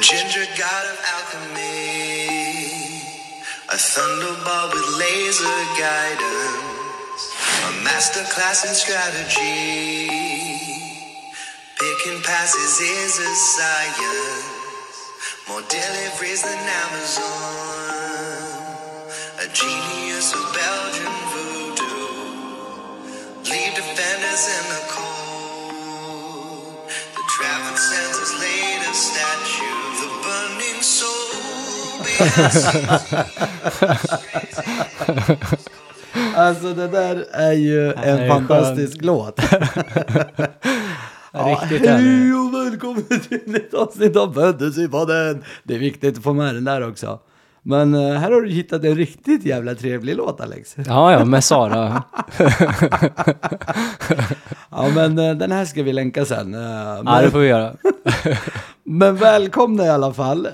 ginger god of alchemy, a thunderbolt with laser guidance, a masterclass in strategy. Picking passes is a science, more deliveries than Amazon. A genius of Belgian voodoo, leave defenders in the cold. Alltså det där är ju är en ju fantastisk låt. Riktigt Hej och välkommen till ett avsnitt av Fantasypodden. Det är viktigt att få med den där också. Men eh, här har du hittat en riktigt jävla trevlig låt Alex. Ja, ja, med Sara. Ja men eh, den här ska vi länka sen. Eh, Ja, det Men, får vi göra. men välkomna i alla fall.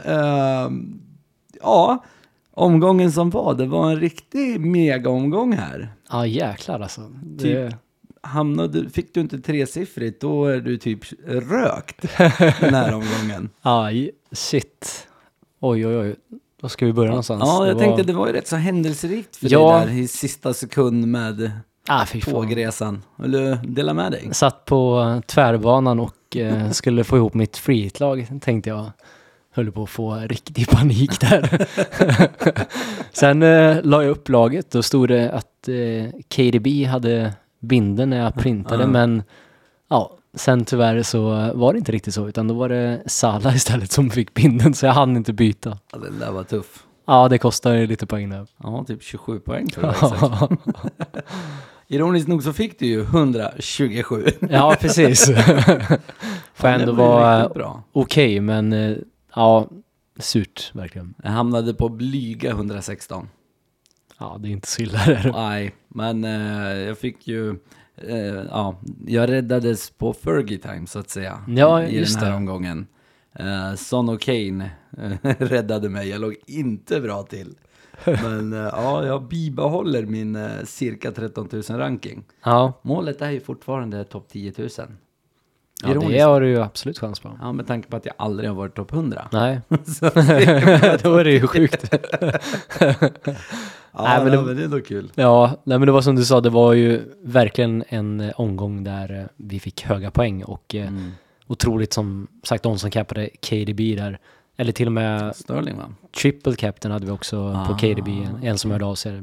Ja, omgången som var, det var en riktig mega-omgång här. Ja, jäklar alltså. Det... Typ. Hamnade, fick du inte tresiffrigt, då är du typ rökt den här omgången. Ja, shit. Oj, oj, oj. Då ska vi börja någonstans. Ja, jag Det tänkte var... det var ju rätt så händelserikt för Ja. dig där i sista sekund med Ah, tågresan. Vill du dela med dig? Satt på eh, tvärbanan och eh, skulle få ihop mitt freehit-lag, tänkte jag. Höll på att få riktig panik där. Sen eh, la jag upp laget, då stod det att eh, KDB hade binden när jag printade, Ja. men ja, sen tyvärr så var det inte riktigt så, utan då var det Salah istället som fick binden, så jag hann inte byta. Ja, den där var tuff. Ja, det kostar lite poäng där. Ja, typ 27 poäng tror jag. Ironiskt nog så fick du ju 127. ja, precis. Får Ja, det ändå vara okej, men eh, ja, surt verkligen. Jag hamnade på blyga 116. Ja, det är inte så illa där. Nej, men eh, jag fick ju... Eh, ja, jag räddades på Fergie time så att säga. Ja, I just den här det. omgången. Eh, Son och Kane eh, räddade mig. Jag låg inte bra till. Men eh, ja, jag bibehåller min eh, cirka 13 000 ranking. Ja, Målet är ju fortfarande topp 10 000. ja det har du ju absolut chans på. Ja, med tanke på att jag aldrig har varit topp 100. Nej, då är det ju sjukt. Ja, Nej, men det- men det är ändå kul. Ja, nej men det var som du sa, det var ju verkligen en eh, omgång där eh, vi fick höga poäng och eh, Mm. otroligt som sagt de som cappade KDB där. Eller till och med Sterling va? triple captain hade vi också på Ah, KDB, en som hörde av sig.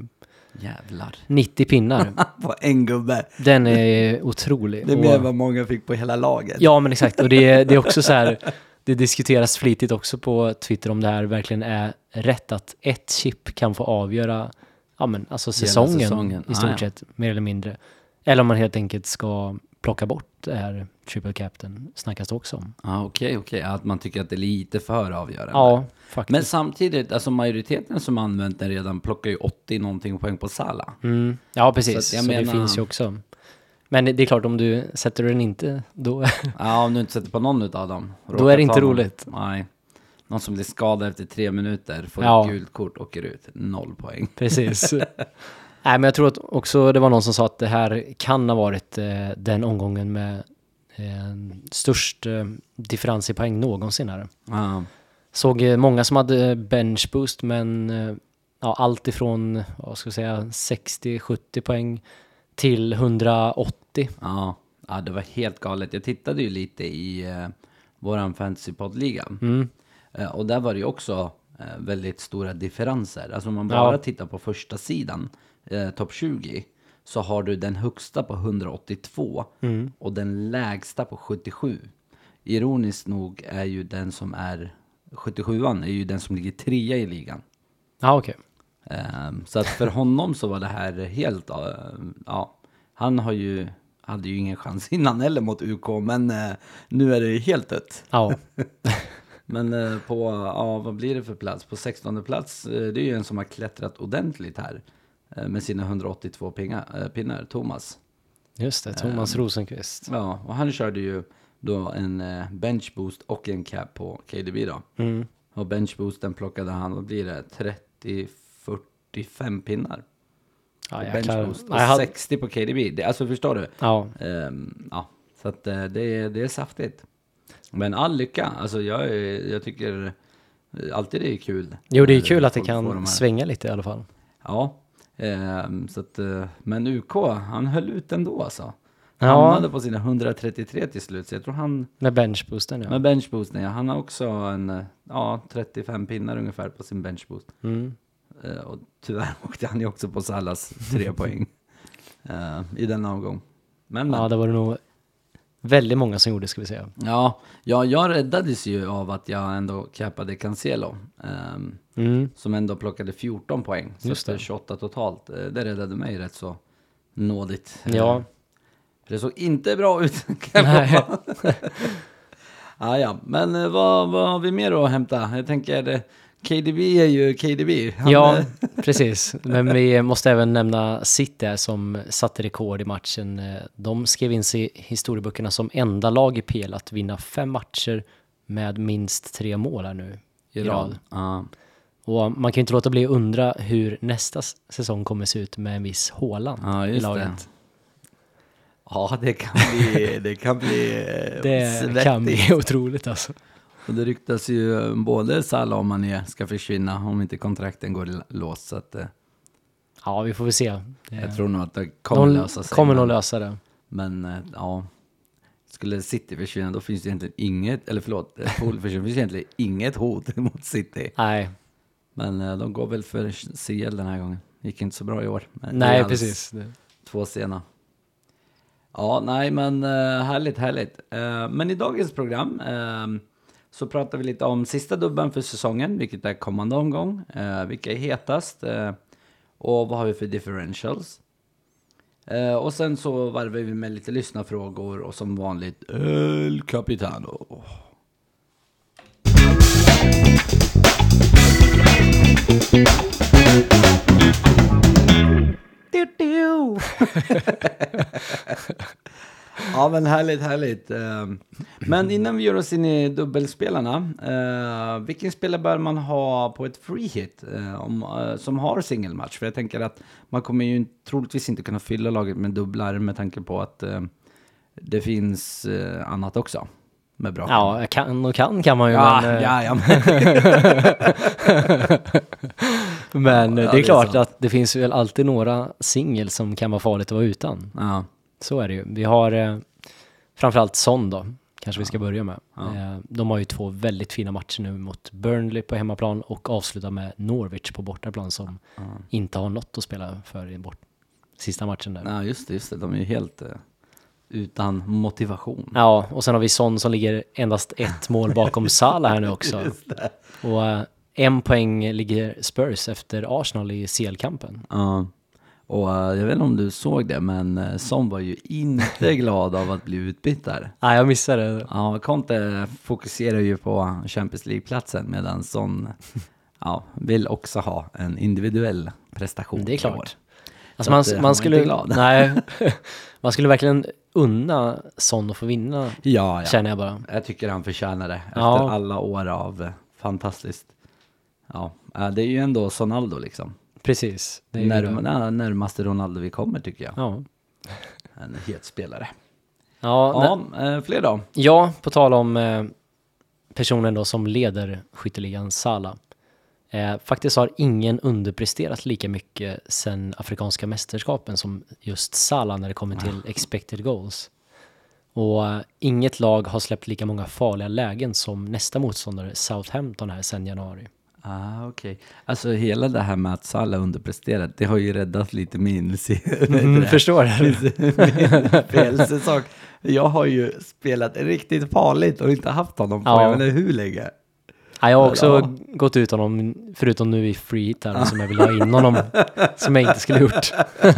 Jävlar. 90 pinnar, På en gubbe. den är otrolig. Det är mer än vad många fick på hela laget. Ja, men exakt. Och det det är också så här, det diskuteras flitigt också på Twitter om det här verkligen är rätt att ett chip kan få avgöra ja, men alltså säsongen, säsongen. i stort Ah, ja. sett, mer eller mindre. Eller om man helt enkelt ska plocka bort det här triple captain, snackas det också om. Ja, okej, okej. Att man tycker att det är lite för avgörande. Ja, faktiskt. Men samtidigt, alltså majoriteten som använt den redan plockar ju 80 någonting poäng på Sala. Mm. Ja, precis. Så Så, jag det menar- finns ju också. Men det är klart, om du sätter den inte, då... Ja, om du inte sätter på någon av dem. Då är det inte roligt. Nej. Någon som blir skadad efter tre minuter, får Ja. ett gult kort, åker ut. Noll poäng. Precis. Nej, men jag tror att också det var någon som sa att det här kan ha varit eh, den omgången med eh, störst eh, differens i poäng någonsin här. Ja. Såg eh, många som hade bench boost, men eh, ja, allt ifrån, vad ska jag säga, 60-70 poäng till 180. Ja. ja, det var helt galet. Jag tittade ju lite i eh, våran fantasypoddliga. Mm. Eh, och där var det ju också eh, väldigt stora differenser. Alltså om man bara Ja. tittar på första sidan, eh, topp 20, så har du den högsta på 182 Mm. och den lägsta på 77. Ironiskt nog är ju den som är 77an är ju den som ligger trea i ligan. Ja, okej. Ehm, så att för honom så var det här helt, eh, ja, han har ju, hade ju ingen chans innan heller mot UK, men nu är det helt dött. Ja. Men eh, på, ja vad blir det för plats? På 16 plats, eh, det är ju en som har klättrat ordentligt här. eh, Med sina 182 pinga, eh, pinnar, Thomas. Just det, Thomas Rosenqvist. Ja, och han körde ju då en eh, bench boost och en cap på KDB då. Mm. Och bench boosten plockade han, vad blir det? 30-45 pinnar. Ja, på jäklar. bench boost. Och hade- 60 på KDB. Det, alltså förstår du? Ja, Ehm, ja, så att det, är- det är saftigt. Men all lycka, alltså jag, jag tycker alltid det är kul. Jo, det är kul att det de kan här- svänga lite i alla fall. Ja, ehm, så att, eh, men UK, han höll ut ändå alltså. Ja. Hamnade på sina 133 till slut, så jag tror han, Med benchboosten ja. med benchboosten, ja, han har också en, eh, ja, 35 pinnar ungefär på sin benchboost. Mm. Eh, och tyvärr åkte han ju också på Salas tre poäng eh, i den omgång. Men, men. Ja, det var det nog väldigt många som gjorde ska vi säga. Ja, ja, jag räddades ju av att jag ändå cappade Cancelo. ehm, Mm. som ändå plockade 14 poäng. Så Just det. det. 28 totalt. Eh, Det räddade mig rätt så nådigt. Eh, Ja, Det såg inte bra ut kan Nej. ah, ja, men eh, vad, vad har vi mer att hämta? Jag tänker, eh, KDB är ju KDB. Han, ja eh, precis. Men vi måste även nämna City här som satte rekord i matchen. De skrev in sig i historieböckerna som enda lag i PL att vinna fem matcher med minst tre mål här nu i rad. Ja. Och man kan ju inte låta bli att undra hur nästa säsong kommer se ut med en viss Haaland Ja, i laget. det. Ja, det kan bli, det kan bli eh, Det svettigt. kan bli otroligt alltså. Och det ryktas ju både Salah och Mané ska försvinna om inte kontrakten går i lås. Så att, eh, Ja, vi får väl se. Det- jag tror nog att det kommer De lösa sig. kommer nog lösa det. Men eh, ja, skulle City försvinna då finns det egentligen inget, eller förlåt, eh, Pool försvinner, finns egentligen inget hot mot City. Nej, Men eh, de går väl för CL den här gången. Gick inte så bra i år. Nej precis. Två sena. Ja, nej men eh, härligt, härligt. Eh, men i dagens program eh, så pratar vi lite om sista dubben för säsongen, vilket är kommande omgång. Eh, vilka är hetast? Eh, och vad har vi för differentials? Eh, och sen så varvar vi med lite lyssnarfrågor och som vanligt El Capitano. Ja men härligt, härligt. Eh, Men innan vi gör oss in i dubbelspelarna, eh, vilken spelare bör man ha på ett free hit eh, eh, som har singelmatch? För jag tänker att man kommer ju troligtvis inte kunna fylla laget med dubblar med tanke på att eh, det finns annat också med bra. Ja, kan och kan kan man ju. ja, men, ja, ja. men eh, Ja, det är det är klart att det finns väl alltid några singel som kan vara farligt att vara utan. ja. Så är det ju. Vi har eh, framförallt Son då, kanske vi ska börja med. Ja. Eh, de har ju två väldigt fina matcher nu mot Burnley på hemmaplan och avslutar med Norwich på bortaplan som inte har något att spela för i bort sista matchen där. ja, just det, just det. De är ju helt eh, utan motivation. Ja, och sen har vi Son som ligger endast ett mål bakom Salah här nu också. Och eh, en poäng ligger Spurs efter Arsenal i CL-kampen. Ja, och eh, jag vet inte om du såg det, men uh, Son var ju inte glad av att bli utbytt där. Nej, jag missade det. Ja, Conte fokuserar ju på Champions League-platsen medan Son ja, vill också ha en individuell prestation. Det är klart. Så Alltså man, eh, man var skulle, nej, man skulle verkligen unna Son att få vinna, Ja, ja. känner jag bara. Jag tycker han förtjänar det efter Ja. alla år av eh, fantastiskt. Ja, eh, det är ju ändå Sonaldo liksom. Precis. Det är Närm det. närmaste Ronaldo vi kommer tycker jag. Ja. En het spelare. Ja, Ja, eh, fler då? Ja, på tal om eh, personen då som leder skytteligan Sala. Eh, faktiskt har ingen underpresterat lika mycket sen afrikanska mästerskapen som just Salah när det kommer till expected goals. Och eh, inget lag har släppt lika många farliga lägen som nästa motståndare Southampton här sen januari. Ah, okej. Alltså hela det här med att Salah underpresterat, det har ju räddat lite min Mm, förstår du? Jag har ju spelat riktigt farligt och inte haft honom på Ja. jag vet inte hur länge. Ja, jag har också Ja. gått ut honom, förutom nu i free hit här, som jag vill ha in honom, som jag inte skulle gjort.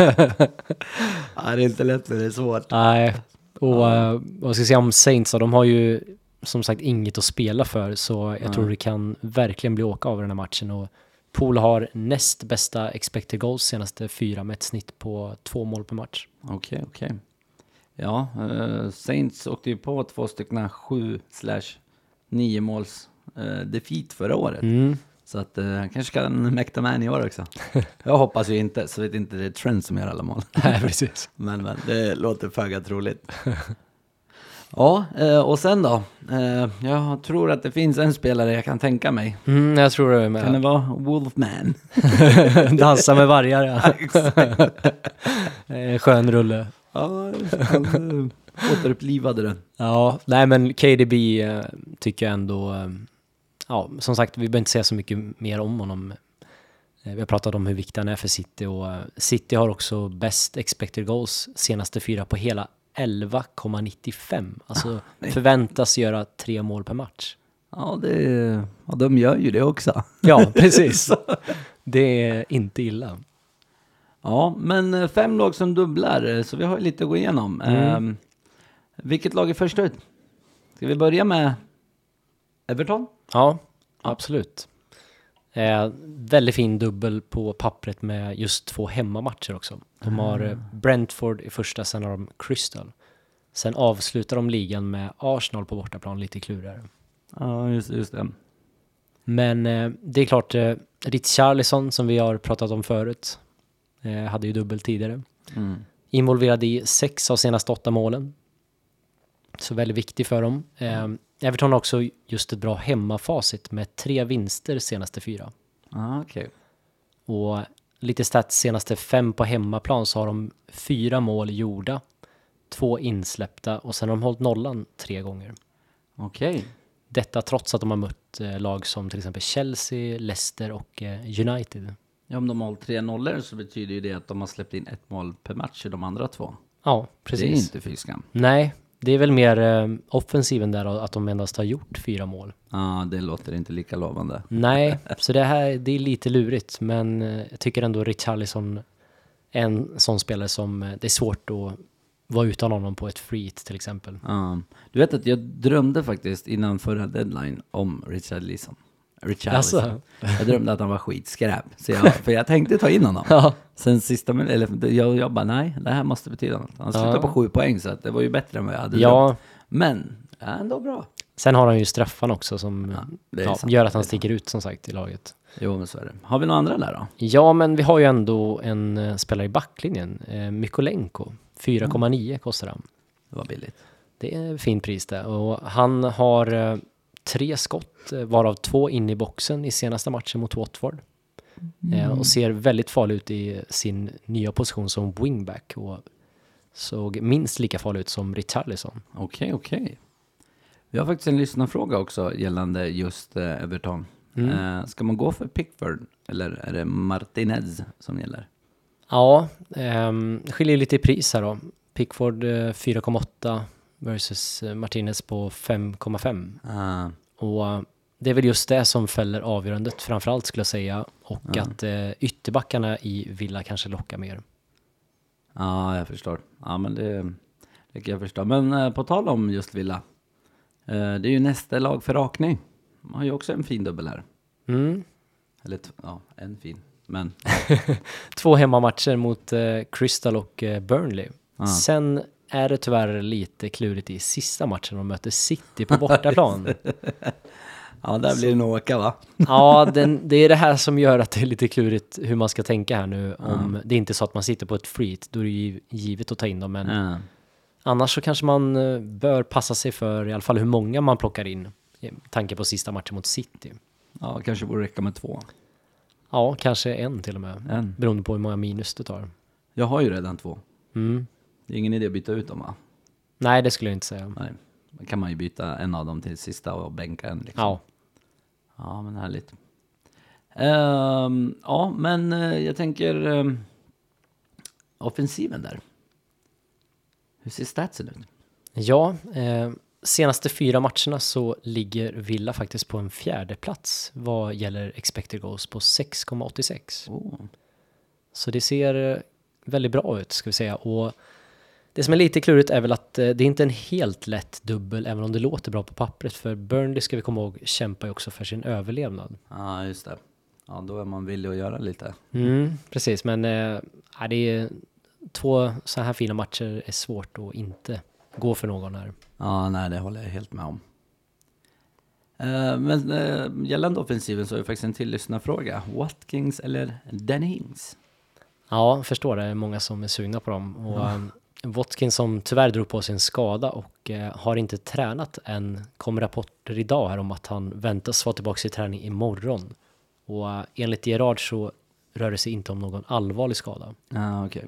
Ja, det är inte lätt men det är svårt. Nej, och eh, vad ska jag säga om Saints då? De har ju som sagt inget att spela för, så jag tror det kan verkligen bli åka av den här matchen. Och Pool har näst bästa expected goals senaste fyra med ett snitt på två mål per match. Okej, okej. Ja, eh, Saints åkte ju på två stycken sju slash nio måls eh, defeat förra året. Mm. Så att eh, han kanske kan mäkta med en i år också. Jag hoppas ju inte, så vet inte det är Trent som gör alla mål. Nej, precis. Men, men det låter föga troligt. Ja, eh, och sen då? Eh, jag tror att det finns en spelare jag kan tänka mig. Mm, jag tror det är med. Kan det vara Wolfman? Dansa med vargar, ja. Eh, Skön rulle. Ja, han återupplivade den. Ja, nej men KDB tycker jag ändå, ja som sagt vi behöver inte säga så mycket mer om honom. Vi har pratat om hur viktig han är för City och City har också bäst expected goals senaste fyra på hela 11,95. Alltså förväntas göra tre mål per match. Ja, det, ja, de gör ju det också. Ja, precis. Det är inte illa. Ja, men eh, fem lag som dubblar, eh, så vi har ju lite att gå igenom. Mm. Eh, vilket lag är först ut? Ska vi börja med Everton? Ja, absolut. Eh, väldigt fin dubbel på pappret med just två hemmamatcher också. De har eh, Brentford i första, sen har de Crystal. Sen avslutar de ligan med Arsenal på bortaplan, lite klurigare. Ja, just, just det. Men eh, det är klart, eh, Richarlison som vi har pratat om förut, eh, hade ju dubbel tidigare. Mm. Involverad i sex av senaste åtta målen. Så väldigt viktig för dem. Eh, Everton har också just ett bra hemmafacit med tre vinster senaste fyra. Ah, okej. Och lite stats senaste fem på hemmaplan så har de fyra mål gjorda, två insläppta och sen har de hållit nollan tre gånger. Okej. Detta trots att de har mött eh, lag som till exempel Chelsea, Leicester och eh, United. Ja, om de har hållit tre nollor så betyder ju det att de har släppt in ett mål per match i de andra två. Ja, Det är precis. inte fy skam. Nej, det är väl mer eh, offensiven där att de endast har gjort fyra mål. Ja, det låter inte lika lovande. Nej, så det här det är lite lurigt, men eh, jag tycker ändå Richarlison är en sån spelare som eh, det är svårt att vara utan honom på ett free hit till exempel. Ja. du vet att jag drömde faktiskt innan förra deadline om Richard Richard Jaså? Jag drömde att han var skitskräp. Så jag, för jag tänkte ta in honom. Ja. Sen sista eller jag, jag bara nej, det här måste betyda något. Han slutade Ja. på sju poäng så att det var ju bättre än vad jag hade Ja. drömt. Men, ja, ändå bra. Sen har han ju straffarna också som Ja, ja, gör att han sticker ut som sagt i laget. Jo, men så är det. Har vi några andra där då? Ja, men vi har ju ändå en eh, spelare i backlinjen, eh, Mykolenko. 4,9 kostar han. Det var billigt. Det är fin pris det. Och han har eh, tre skott, eh, varav två in i boxen i senaste matchen mot Watford. Eh, och ser väldigt farlig ut i sin nya position som wingback och såg minst lika farlig ut som Richarlison. Okej, okej. Vi har faktiskt en lyssnarfråga också gällande just eh, Everton. Mm. Eh, ska man gå för Pickford eller är det Martinez som gäller? Ja, det skiljer lite i pris här då. Pickford eh, 4,8 versus Martinez på 5,5. Ah, Och eh, det är väl just det som fäller avgörandet framförallt skulle jag säga. Och att eh, ytterbackarna i Villa kanske lockar mer. Ja, jag förstår. Ja, men det, det kan jag förstå. Men eh, på tal om just Villa. Eh, det är ju nästa lag för rakning. De har ju också en fin dubbel här. Mm. Eller ja, en fin. Men Två hemmamatcher mot eh, Crystal och eh, Burnley. Ja. Sen är det tyvärr lite klurigt i sista matchen de möter City på bortaplan. ja, där blir det nog åka va? ja, den, det är det här som gör att det är lite klurigt hur man ska tänka här nu. Om det är inte så att man sitter på ett free hit, då är det ju givet att ta in dem. Men Ja. annars så kanske man eh, bör passa sig för i alla fall hur många man plockar in. tanke på sista matchen mot City. ja, kanske borde räcka med två. Ja, kanske en till och med. En. Beroende på hur många minus du tar. Jag har ju redan två. Mm. Det är ingen idé att byta ut dem va? Nej, det skulle jag inte säga. Nej. Då kan man ju byta en av dem till sista och bänka en liksom. Ja. Ja, men härligt. Ehm, ja, men eh, jag tänker ehm, offensiven där. Hur ser statsen ut? Ja, eh, senaste fyra matcherna så ligger Villa faktiskt på en fjärde plats vad gäller expected goals på 6,86. Oh. Så det ser eh, väldigt bra ut ska vi säga. Och det som är lite klurigt är väl att eh, det är inte en helt lätt dubbel även om det låter bra på pappret. För Burnley ska vi komma ihåg kämpar ju också för sin överlevnad. Ja, just det. Ja, då är man villig att göra lite. Mm, precis, men ja, det är två så här fina matcher är svårt att inte gå för någon här. Ja, nej, det håller jag helt med om. Eh, men uh, gällande offensiven så är det faktiskt en till lyssnarfråga. Watkins eller Danny Ings? Ja, förstår det. Det är många som är sugna på dem. Och, eh, Watkins som tyvärr drog på sig en skada och eh, har inte tränat än. kom rapporter idag här om att han väntas vara tillbaka i träning imorgon. Och eh, enligt Gerard så rör det sig inte om någon allvarlig skada. Ah, okej.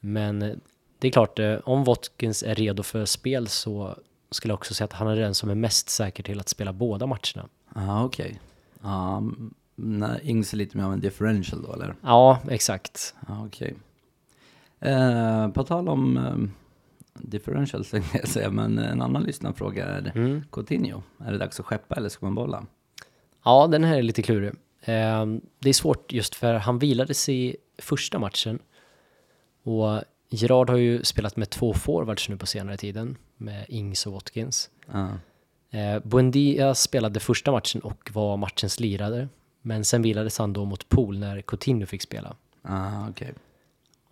Men eh, det är klart, om Watkins är redo för spel så skulle jag också säga att han är den som är mest säker till att spela båda matcherna. Ah, okej. Ja, mm, nej, Ings är lite mer av en differential då, eller? Ja, exakt. Ja, okej. Eh, på tal om eh, differential tänkte jag säga, men en annan lyssnarfråga är Mm. Coutinho. Är det dags att skeppa eller ska man bolla? Ja, den här är lite klurig. Eh, det är svårt just för han vilade sig i första matchen. Och Gerard har ju spelat med två forwards nu på senare tiden, med Ings och Watkins. Ja. Eh, Buendia spelade första matchen och var matchens lirare. Men sen vilades han då mot Pool när Coutinho fick spela. Ah, okej.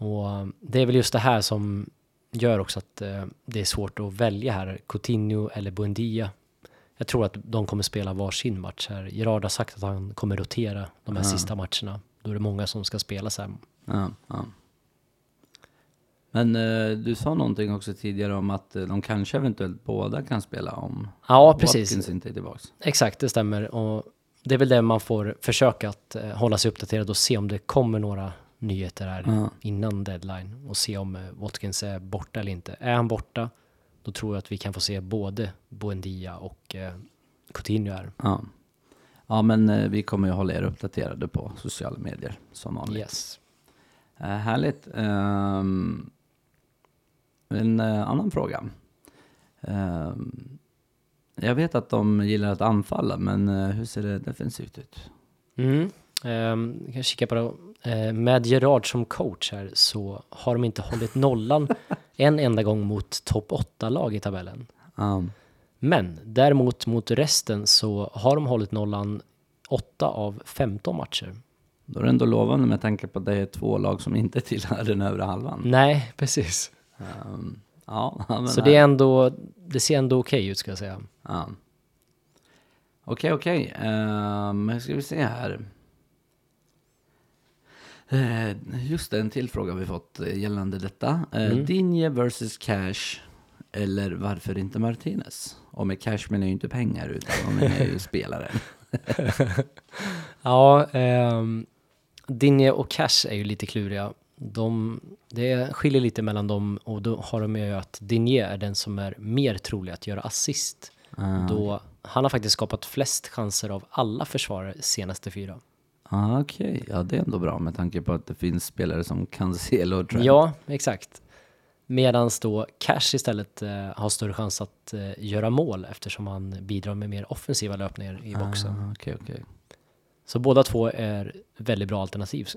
Och det är väl just det här som gör också att eh, det är svårt att välja här, Coutinho eller Buendia. Jag tror att de kommer spela varsin match här. Gerard har sagt att han kommer rotera de här sista matcherna. Då är det många som ska spela sen. Ja, ja. Men eh, du sa någonting också tidigare om att eh, de kanske eventuellt båda kan spela om Ja, precis. Watkins inte är tillbaks. Exakt, det stämmer. Och det är väl det man får försöka att eh, hålla sig uppdaterad och se om det kommer några nyheter här Ja. innan deadline och se om eh, Watkins är borta eller inte. Är han borta, då tror jag att vi kan få se både Buendia och eh, Coutinho här. Ja. ja, men eh, vi kommer ju hålla er uppdaterade på sociala medier som vanligt. Yes. Eh, härligt. Ehm, en eh, annan fråga. Ehm, jag vet att de gillar att anfalla, men eh, hur ser det defensivt ut? Mm. Um, jag kan kika på det. Med Gerard som coach här så har de inte hållit nollan en enda gång mot topp 8-lag i tabellen. Ja, Men däremot mot resten så har de hållit nollan 8 av 15 matcher. då är det ändå lovande med tanke på att det är två lag som inte tillhör den övre halvan. Nej, precis. Ehm, ja, Så det är ändå, det ser ändå okej ut ska jag säga. Okej, okej. Ehm, nu ska vi se här. Eh, just det, en till fråga vi fått eh, gällande detta. Uh, Mm. Dinje versus Cash. Eller varför inte Martinez? Och med cash menar ju inte pengar utan jag menar ju spelaren. Ja, ehm, Dinje och Cash är ju lite kluriga. De, det skiljer lite mellan dem och då har de ju att Dinje är den som är mer trolig att göra assist. Ah, Då han har faktiskt skapat flest chanser av alla försvarare senaste fyra. Ah, Okej, ja det är ändå bra med tanke på att det finns spelare som Cancelo och Trent. Ja, exakt. Medan då Cash istället eh, har större chans att eh, göra mål eftersom han bidrar med mer offensiva löpningar i boxen. Ah, Okej, okej. Så båda två är väldigt bra alternativ.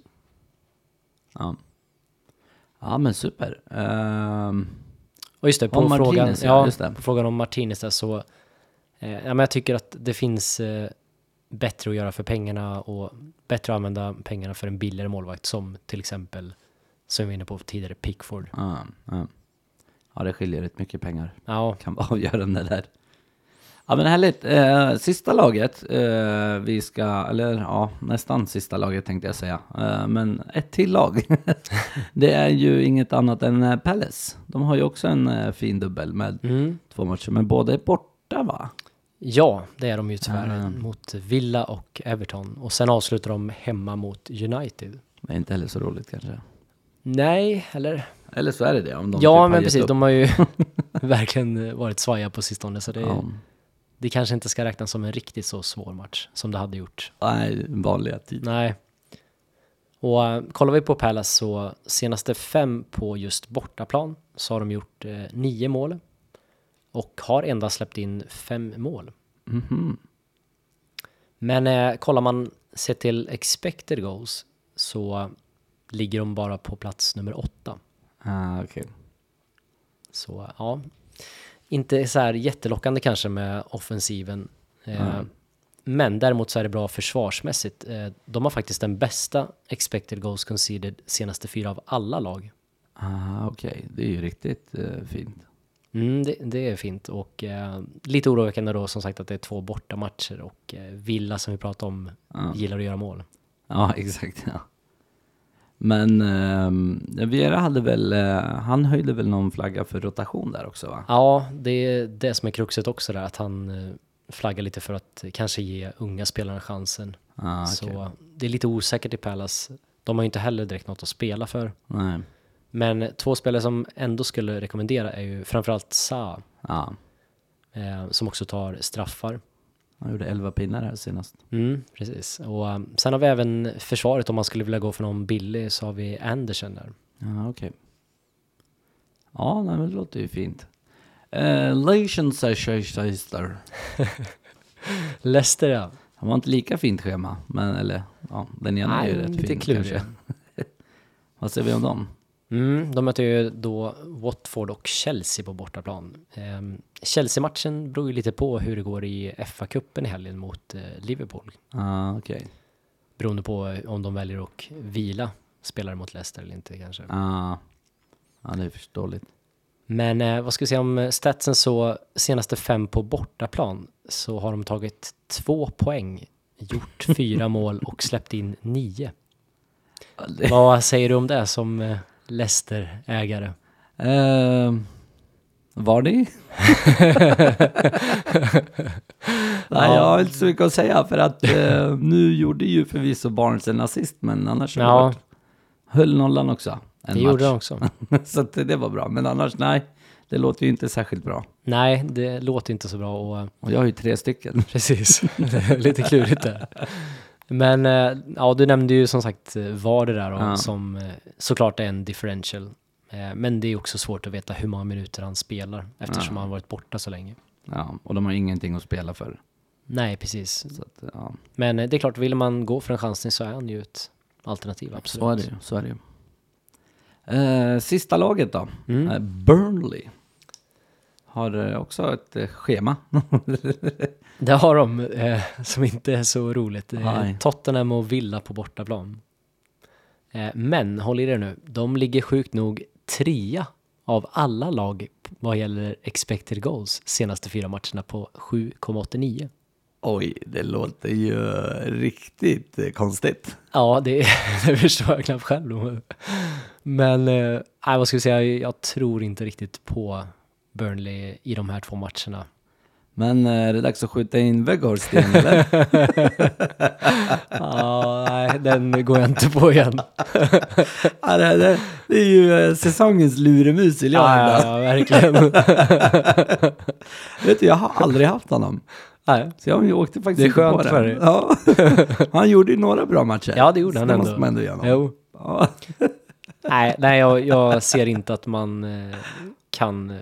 Ja. ja, men super. Ehm, Och just det, på frågan, Martinez, ja, ja, just det. på frågan om Martinez där så, eh, ja, men jag tycker att det finns eh, bättre att göra för pengarna och bättre att använda pengarna för en billigare målvakt som till exempel, som vi var inne på tidigare, Pickford. ja, ja. ja, det skiljer rätt mycket pengar. Ja, kan vara avgörande där. Ja men härligt. Eh, sista laget eh, vi ska, eller ja nästan sista laget tänkte jag säga. Eh, men ett till lag. det är ju inget annat än eh, Palace. De har ju också en eh, fin dubbel med mm. två matcher, men båda är borta va? Ja det är de ju tyvärr Ah. mot Villa och Everton. Och sen avslutar de hemma mot United. Men inte heller så roligt kanske. Nej, eller? Eller så är det det om de ja, typ men precis. upp. De har ju verkligen varit svaja på sistone. Så det, Ja. det kanske inte ska räknas som en riktigt så svår match som det hade gjort. Nej, vanliga tid. Nej. Och uh, kollar vi på Palace så senaste fem på just bortaplan så har de gjort eh, nio mål och har endast släppt in fem mål. Mhm. Men eh, kollar man sett till expected goals så ligger de bara på plats nummer åtta. Ah, okej. Så ja, inte så här jättelockande kanske med offensiven. Eh, Mm. Men däremot så är det bra försvarsmässigt. Eh, de har faktiskt den bästa expected goals conceded senaste fyra av alla lag. Ah, okej. Det är ju riktigt eh, fint. Mm, det, det är fint och eh, lite oroväckande då som sagt att det är två bortamatcher och eh, Villa som vi pratade om Ja. gillar att göra mål. Ja, exakt. Ja. Men eh, Viera hade väl, eh, han höjde väl någon flagga för rotation där också va? Ja, det är det som är kruxet också där, att han eh, flaggar lite för att kanske ge unga spelarna chansen. Ah, okej. Så det är lite osäkert i Palace. De har ju inte heller direkt något att spela för. Nej. Men två spelare som ändå skulle rekommendera är ju framförallt Sa, Ja, eh, som också tar straffar. han gjorde 11 pinnar här senast. Mm, precis. Och um, sen har vi även försvaret om man skulle vilja gå för någon billig så har vi Andersen där. Ja, okej. Ja, nej, men det låter ju fint. Uh, Leicester. Leicester ja. Han var inte lika fint schema, men eller ja, den ena är ju Nej, rätt lite fin klurig. kanske. Vad säger vi om dem? Mm, de möter ju då Watford och Chelsea på bortaplan. Ehm, Chelsea-matchen beror ju lite på hur det går i FA-cupen i helgen mot eh, Liverpool. Ah, okej. Beroende på om de väljer att vila spelare mot Leicester eller inte kanske. Ah, ja, det är förståeligt. Men eh, vad ska vi säga om statsen så senaste fem på bortaplan så har de tagit två poäng, gjort fyra mål och släppt in nio. Vad säger du om det som eh, Leicester-ägare? Eh, var det? Nej, jag har inte så mycket att säga för att eh, nu gjorde ju förvisso Barnes en assist, men annars Ja. varit, höll nollan också. Det match. gjorde de också. så att det var bra, men annars nej, det låter ju inte särskilt bra. Nej, det låter inte så bra och Och jag har ju tre stycken. Precis, lite klurigt där. Men eh, ja, du nämnde ju som sagt eh, VAR det där och Ja. som eh, såklart är en differential. Men det är också svårt att veta hur många minuter han spelar eftersom Ja. han varit borta så länge. Ja, och de har ingenting att spela för. Nej, precis. Att, ja, Men det är klart, vill man gå för en chansning så är han ju ett alternativ, absolut. så är det ju. Så är det ju. Eh, sista laget då, Mm. Burnley. Har också ett schema. Det har de, eh, som inte är så roligt. Eh, Nej. Tottenham och Villa på bortaplan. Eh, men, håll i det nu, de ligger sjukt nog trea av alla lag vad gäller expected goals senaste fyra matcherna på 7,89. Oj, det låter ju riktigt eh, konstigt. Ja, det, det förstår jag knappt själv. Men, eh, vad ska vi säga, jag tror inte riktigt på Burnley i de här två matcherna. Men eh, är det dags att skjuta in Weghorst igen eller? Ja, nej, den går jag inte på igen. ja, det, det, det är ju eh, säsongens luremus vill jag Ja, ja, verkligen. Vet du, jag har aldrig haft honom. nej. Så jag åkte faktiskt Det är på skönt det. för dig. Ja. Han gjorde ju några bra matcher. Ja, det gjorde han ändå. måste man ändå ge honom. Jo. Nej, nej jag, jag ser inte att man eh, kan eh,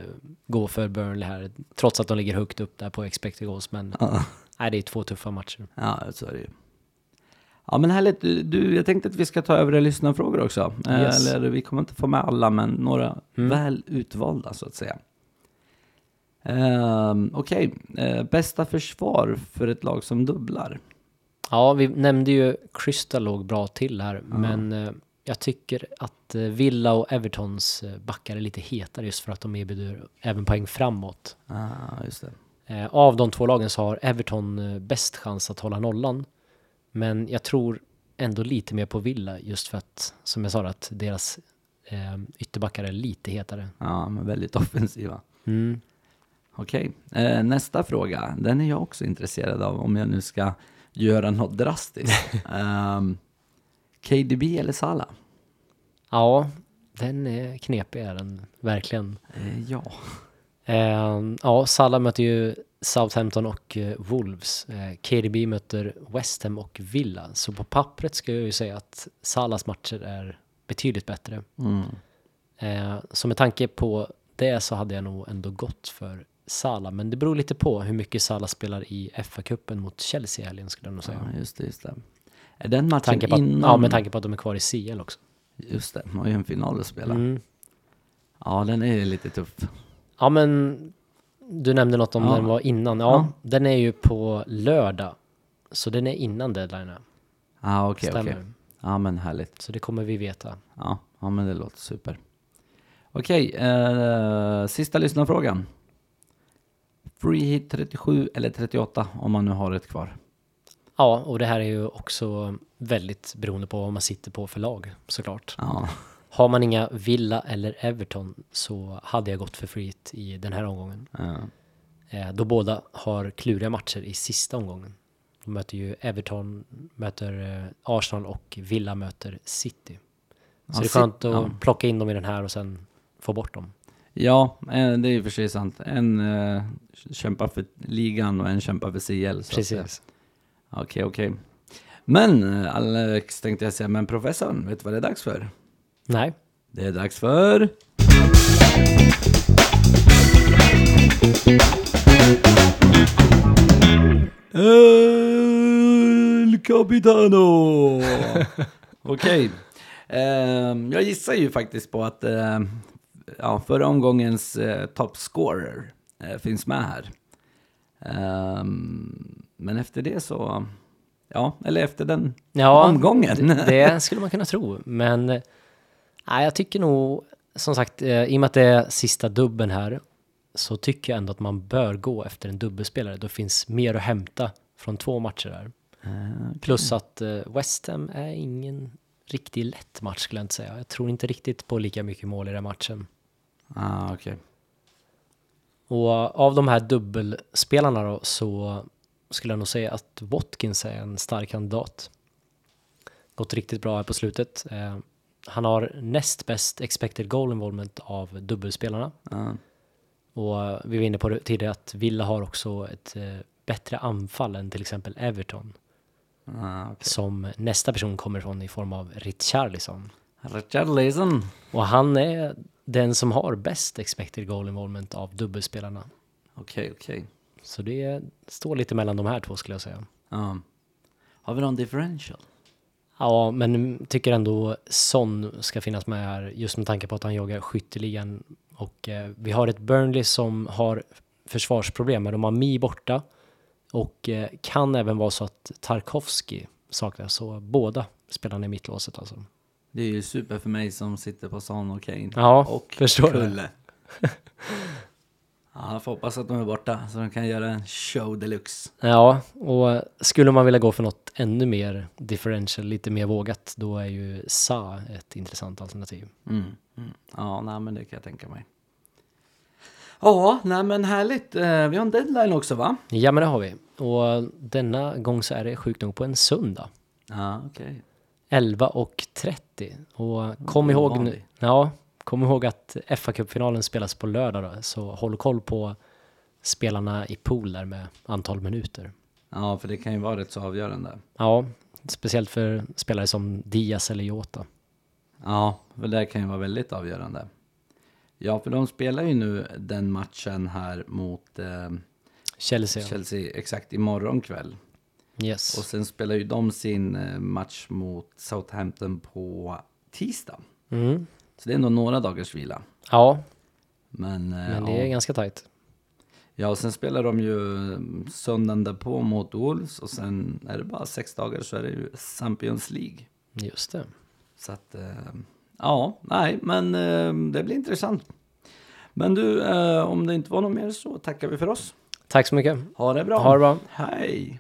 gå för Burnley här, trots att de ligger högt upp där på expected goals. Men Ja. nej, det är två tuffa matcher. ja, så är det ju. Ja, men härligt. Du, du, jag tänkte att vi ska ta över lyssnarfrågor också. Eh, Yes. Eller vi kommer inte få med alla, men några Mm. väl utvalda så att säga. Um, Okej, Eh, bästa försvar för ett lag som dubblar? Ja, vi nämnde ju Crystal låg bra till här, men eh, jag tycker att eh, Villa och Evertons eh, backar är lite hetare just för att de erbjuder även poäng framåt. Ah, just det. Eh, av de två lagen så har Everton bäst chans att hålla nollan. Men jag tror ändå lite mer på Villa just för att, som jag sa, att deras eh, ytterbackar är lite hetare. Ja, men väldigt offensiva. Mm. Okej, eh, nästa fråga. Den är jag också intresserad av om jag nu ska göra något drastiskt. Ehm, KDB eller Salah? Ja, den är knepig är den, verkligen. Eh, ja. Eh, ja, Salah möter ju Southampton och eh, Wolves. Eh, KDB möter West Ham och Villa. Så på pappret ska jag ju säga att Salahs matcher är betydligt bättre. Mm. Eh, så med tanke på det så hade jag nog ändå gått för Salah. Men det beror lite på hur mycket Salah spelar i FA-cupen mot Chelsea i helgen skulle jag nog säga. ja, just det. Just det. Är den matchen tanke på att, innan? Ja, med tanke på att de är kvar i CL också. Just det, de har ju en final att spela. Mm. Ja, den är lite tuff. Ja, men du nämnde något om Ja. den var innan. Ja, Ja. den är ju på lördag. Så den är innan deadline. Ja, ah, okej, Stämmer. okej. Ja, men härligt. Så det kommer vi veta. Ja, ja men det låter super. Okej, eh, sista Free hit 37 eller 38 om man nu har ett kvar. Ja, och det här är ju också väldigt beroende på vad man sitter på för lag såklart. Ja. Har man inga Villa eller Everton så hade jag gått för Freet i den här omgången. ja. Eh, då båda har kluriga matcher i sista omgången. De möter ju Everton, möter eh, Arsenal och Villa möter City. Så Ja, det är skönt att ja. plocka in dem i den här och sen få bort dem. Ja, eh, det är ju för sig sant. En uh, kämpar för ligan och en kämpar för CL. så Precis. Okej, okej. Men eh, Alex tänkte jag säga, men professorn, vet du vad det är dags för? Nej, Det är dags för... El Capitano! Okej. Ehm, jag gissar ju faktiskt på att ehm, ja, förra omgångens uh, top scorer eh, finns med här. Ehm, men efter det så... Ja, eller efter den Ja, omgången. det, skulle man kunna tro. Men nej, jag tycker nog, som sagt, eh, i och med att det är sista dubben här, så tycker jag ändå att man bör gå efter en dubbelspelare. Då finns mer att hämta från två matcher här. Eh, Plus att eh, West Ham är ingen riktigt lätt match skulle jag inte säga. Jag tror inte riktigt på lika mycket mål i den matchen. Ah, okej. Och av de här dubbelspelarna då så skulle jag nog säga att Watkins är en stark kandidat. Gått riktigt bra här på slutet. Eh, han har näst bäst expected goal involvement av dubbelspelarna. Ja. Och vi var inne på det tidigare att Villa har också ett eh, bättre anfall än till exempel Everton. Ah, okej. Som nästa person kommer ifrån i form av Richarlison. Richarlison. Och han är den som har bäst expected goal involvement av dubbelspelarna. Okej, okej. Så det står lite mellan de här två skulle jag säga. Ja. Har vi någon differential? Ja, men tycker ändå Son ska finnas med här just med tanke på att han jagar skytteligan. Och eh, vi har ett Burnley som har försvarsproblem, men de har Mi borta. Och eh, kan även vara så att Tarkovski saknas, så båda spelarna i mittlåset alltså. Det är ju super för mig som sitter på Son och Kane. Ja, och förstår det. Kulle. ja, jag får hoppas att de är borta så de kan göra en show deluxe. Ja, och skulle man vilja gå för något ännu mer differential, lite mer vågat, då är ju Sa ett intressant alternativ. Mm. Mm. Ja, nej men det kan jag tänka mig. Ja, nej men härligt. Eh, Vi har en deadline också va? Ja, men det har vi. Och denna gång så är det sjukt nog på en söndag. Ja, okej. 11 och 30. Och kom ihåg nu, ja, kom ihåg att fa Cup-finalen spelas på lördag då, så håll koll på spelarna i pool där med antal minuter. Ja, för det kan ju vara rätt så avgörande. Ja, speciellt för spelare som Diaz eller Jota. Ja, för det kan ju vara väldigt avgörande. Ja, för de spelar ju nu den matchen här mot eh, Chelsea. Chelsea exakt imorgon kväll. Yes. Och sen spelar ju de sin eh, match mot Southampton på tisdag. Mm. Så det är ändå några dagars vila. Ja, Men, eh, men det är ja. ganska tajt. ja, och sen spelar de ju eh, söndagen därpå mot Wolves och sen är det bara sex dagar så är det ju Champions League. Just det. Så att, eh, ja, nej, men eh, det blir intressant. Men du, om det inte var något mer så tackar vi för oss. Tack så mycket. Ha det bra. Ha det bra. Hej.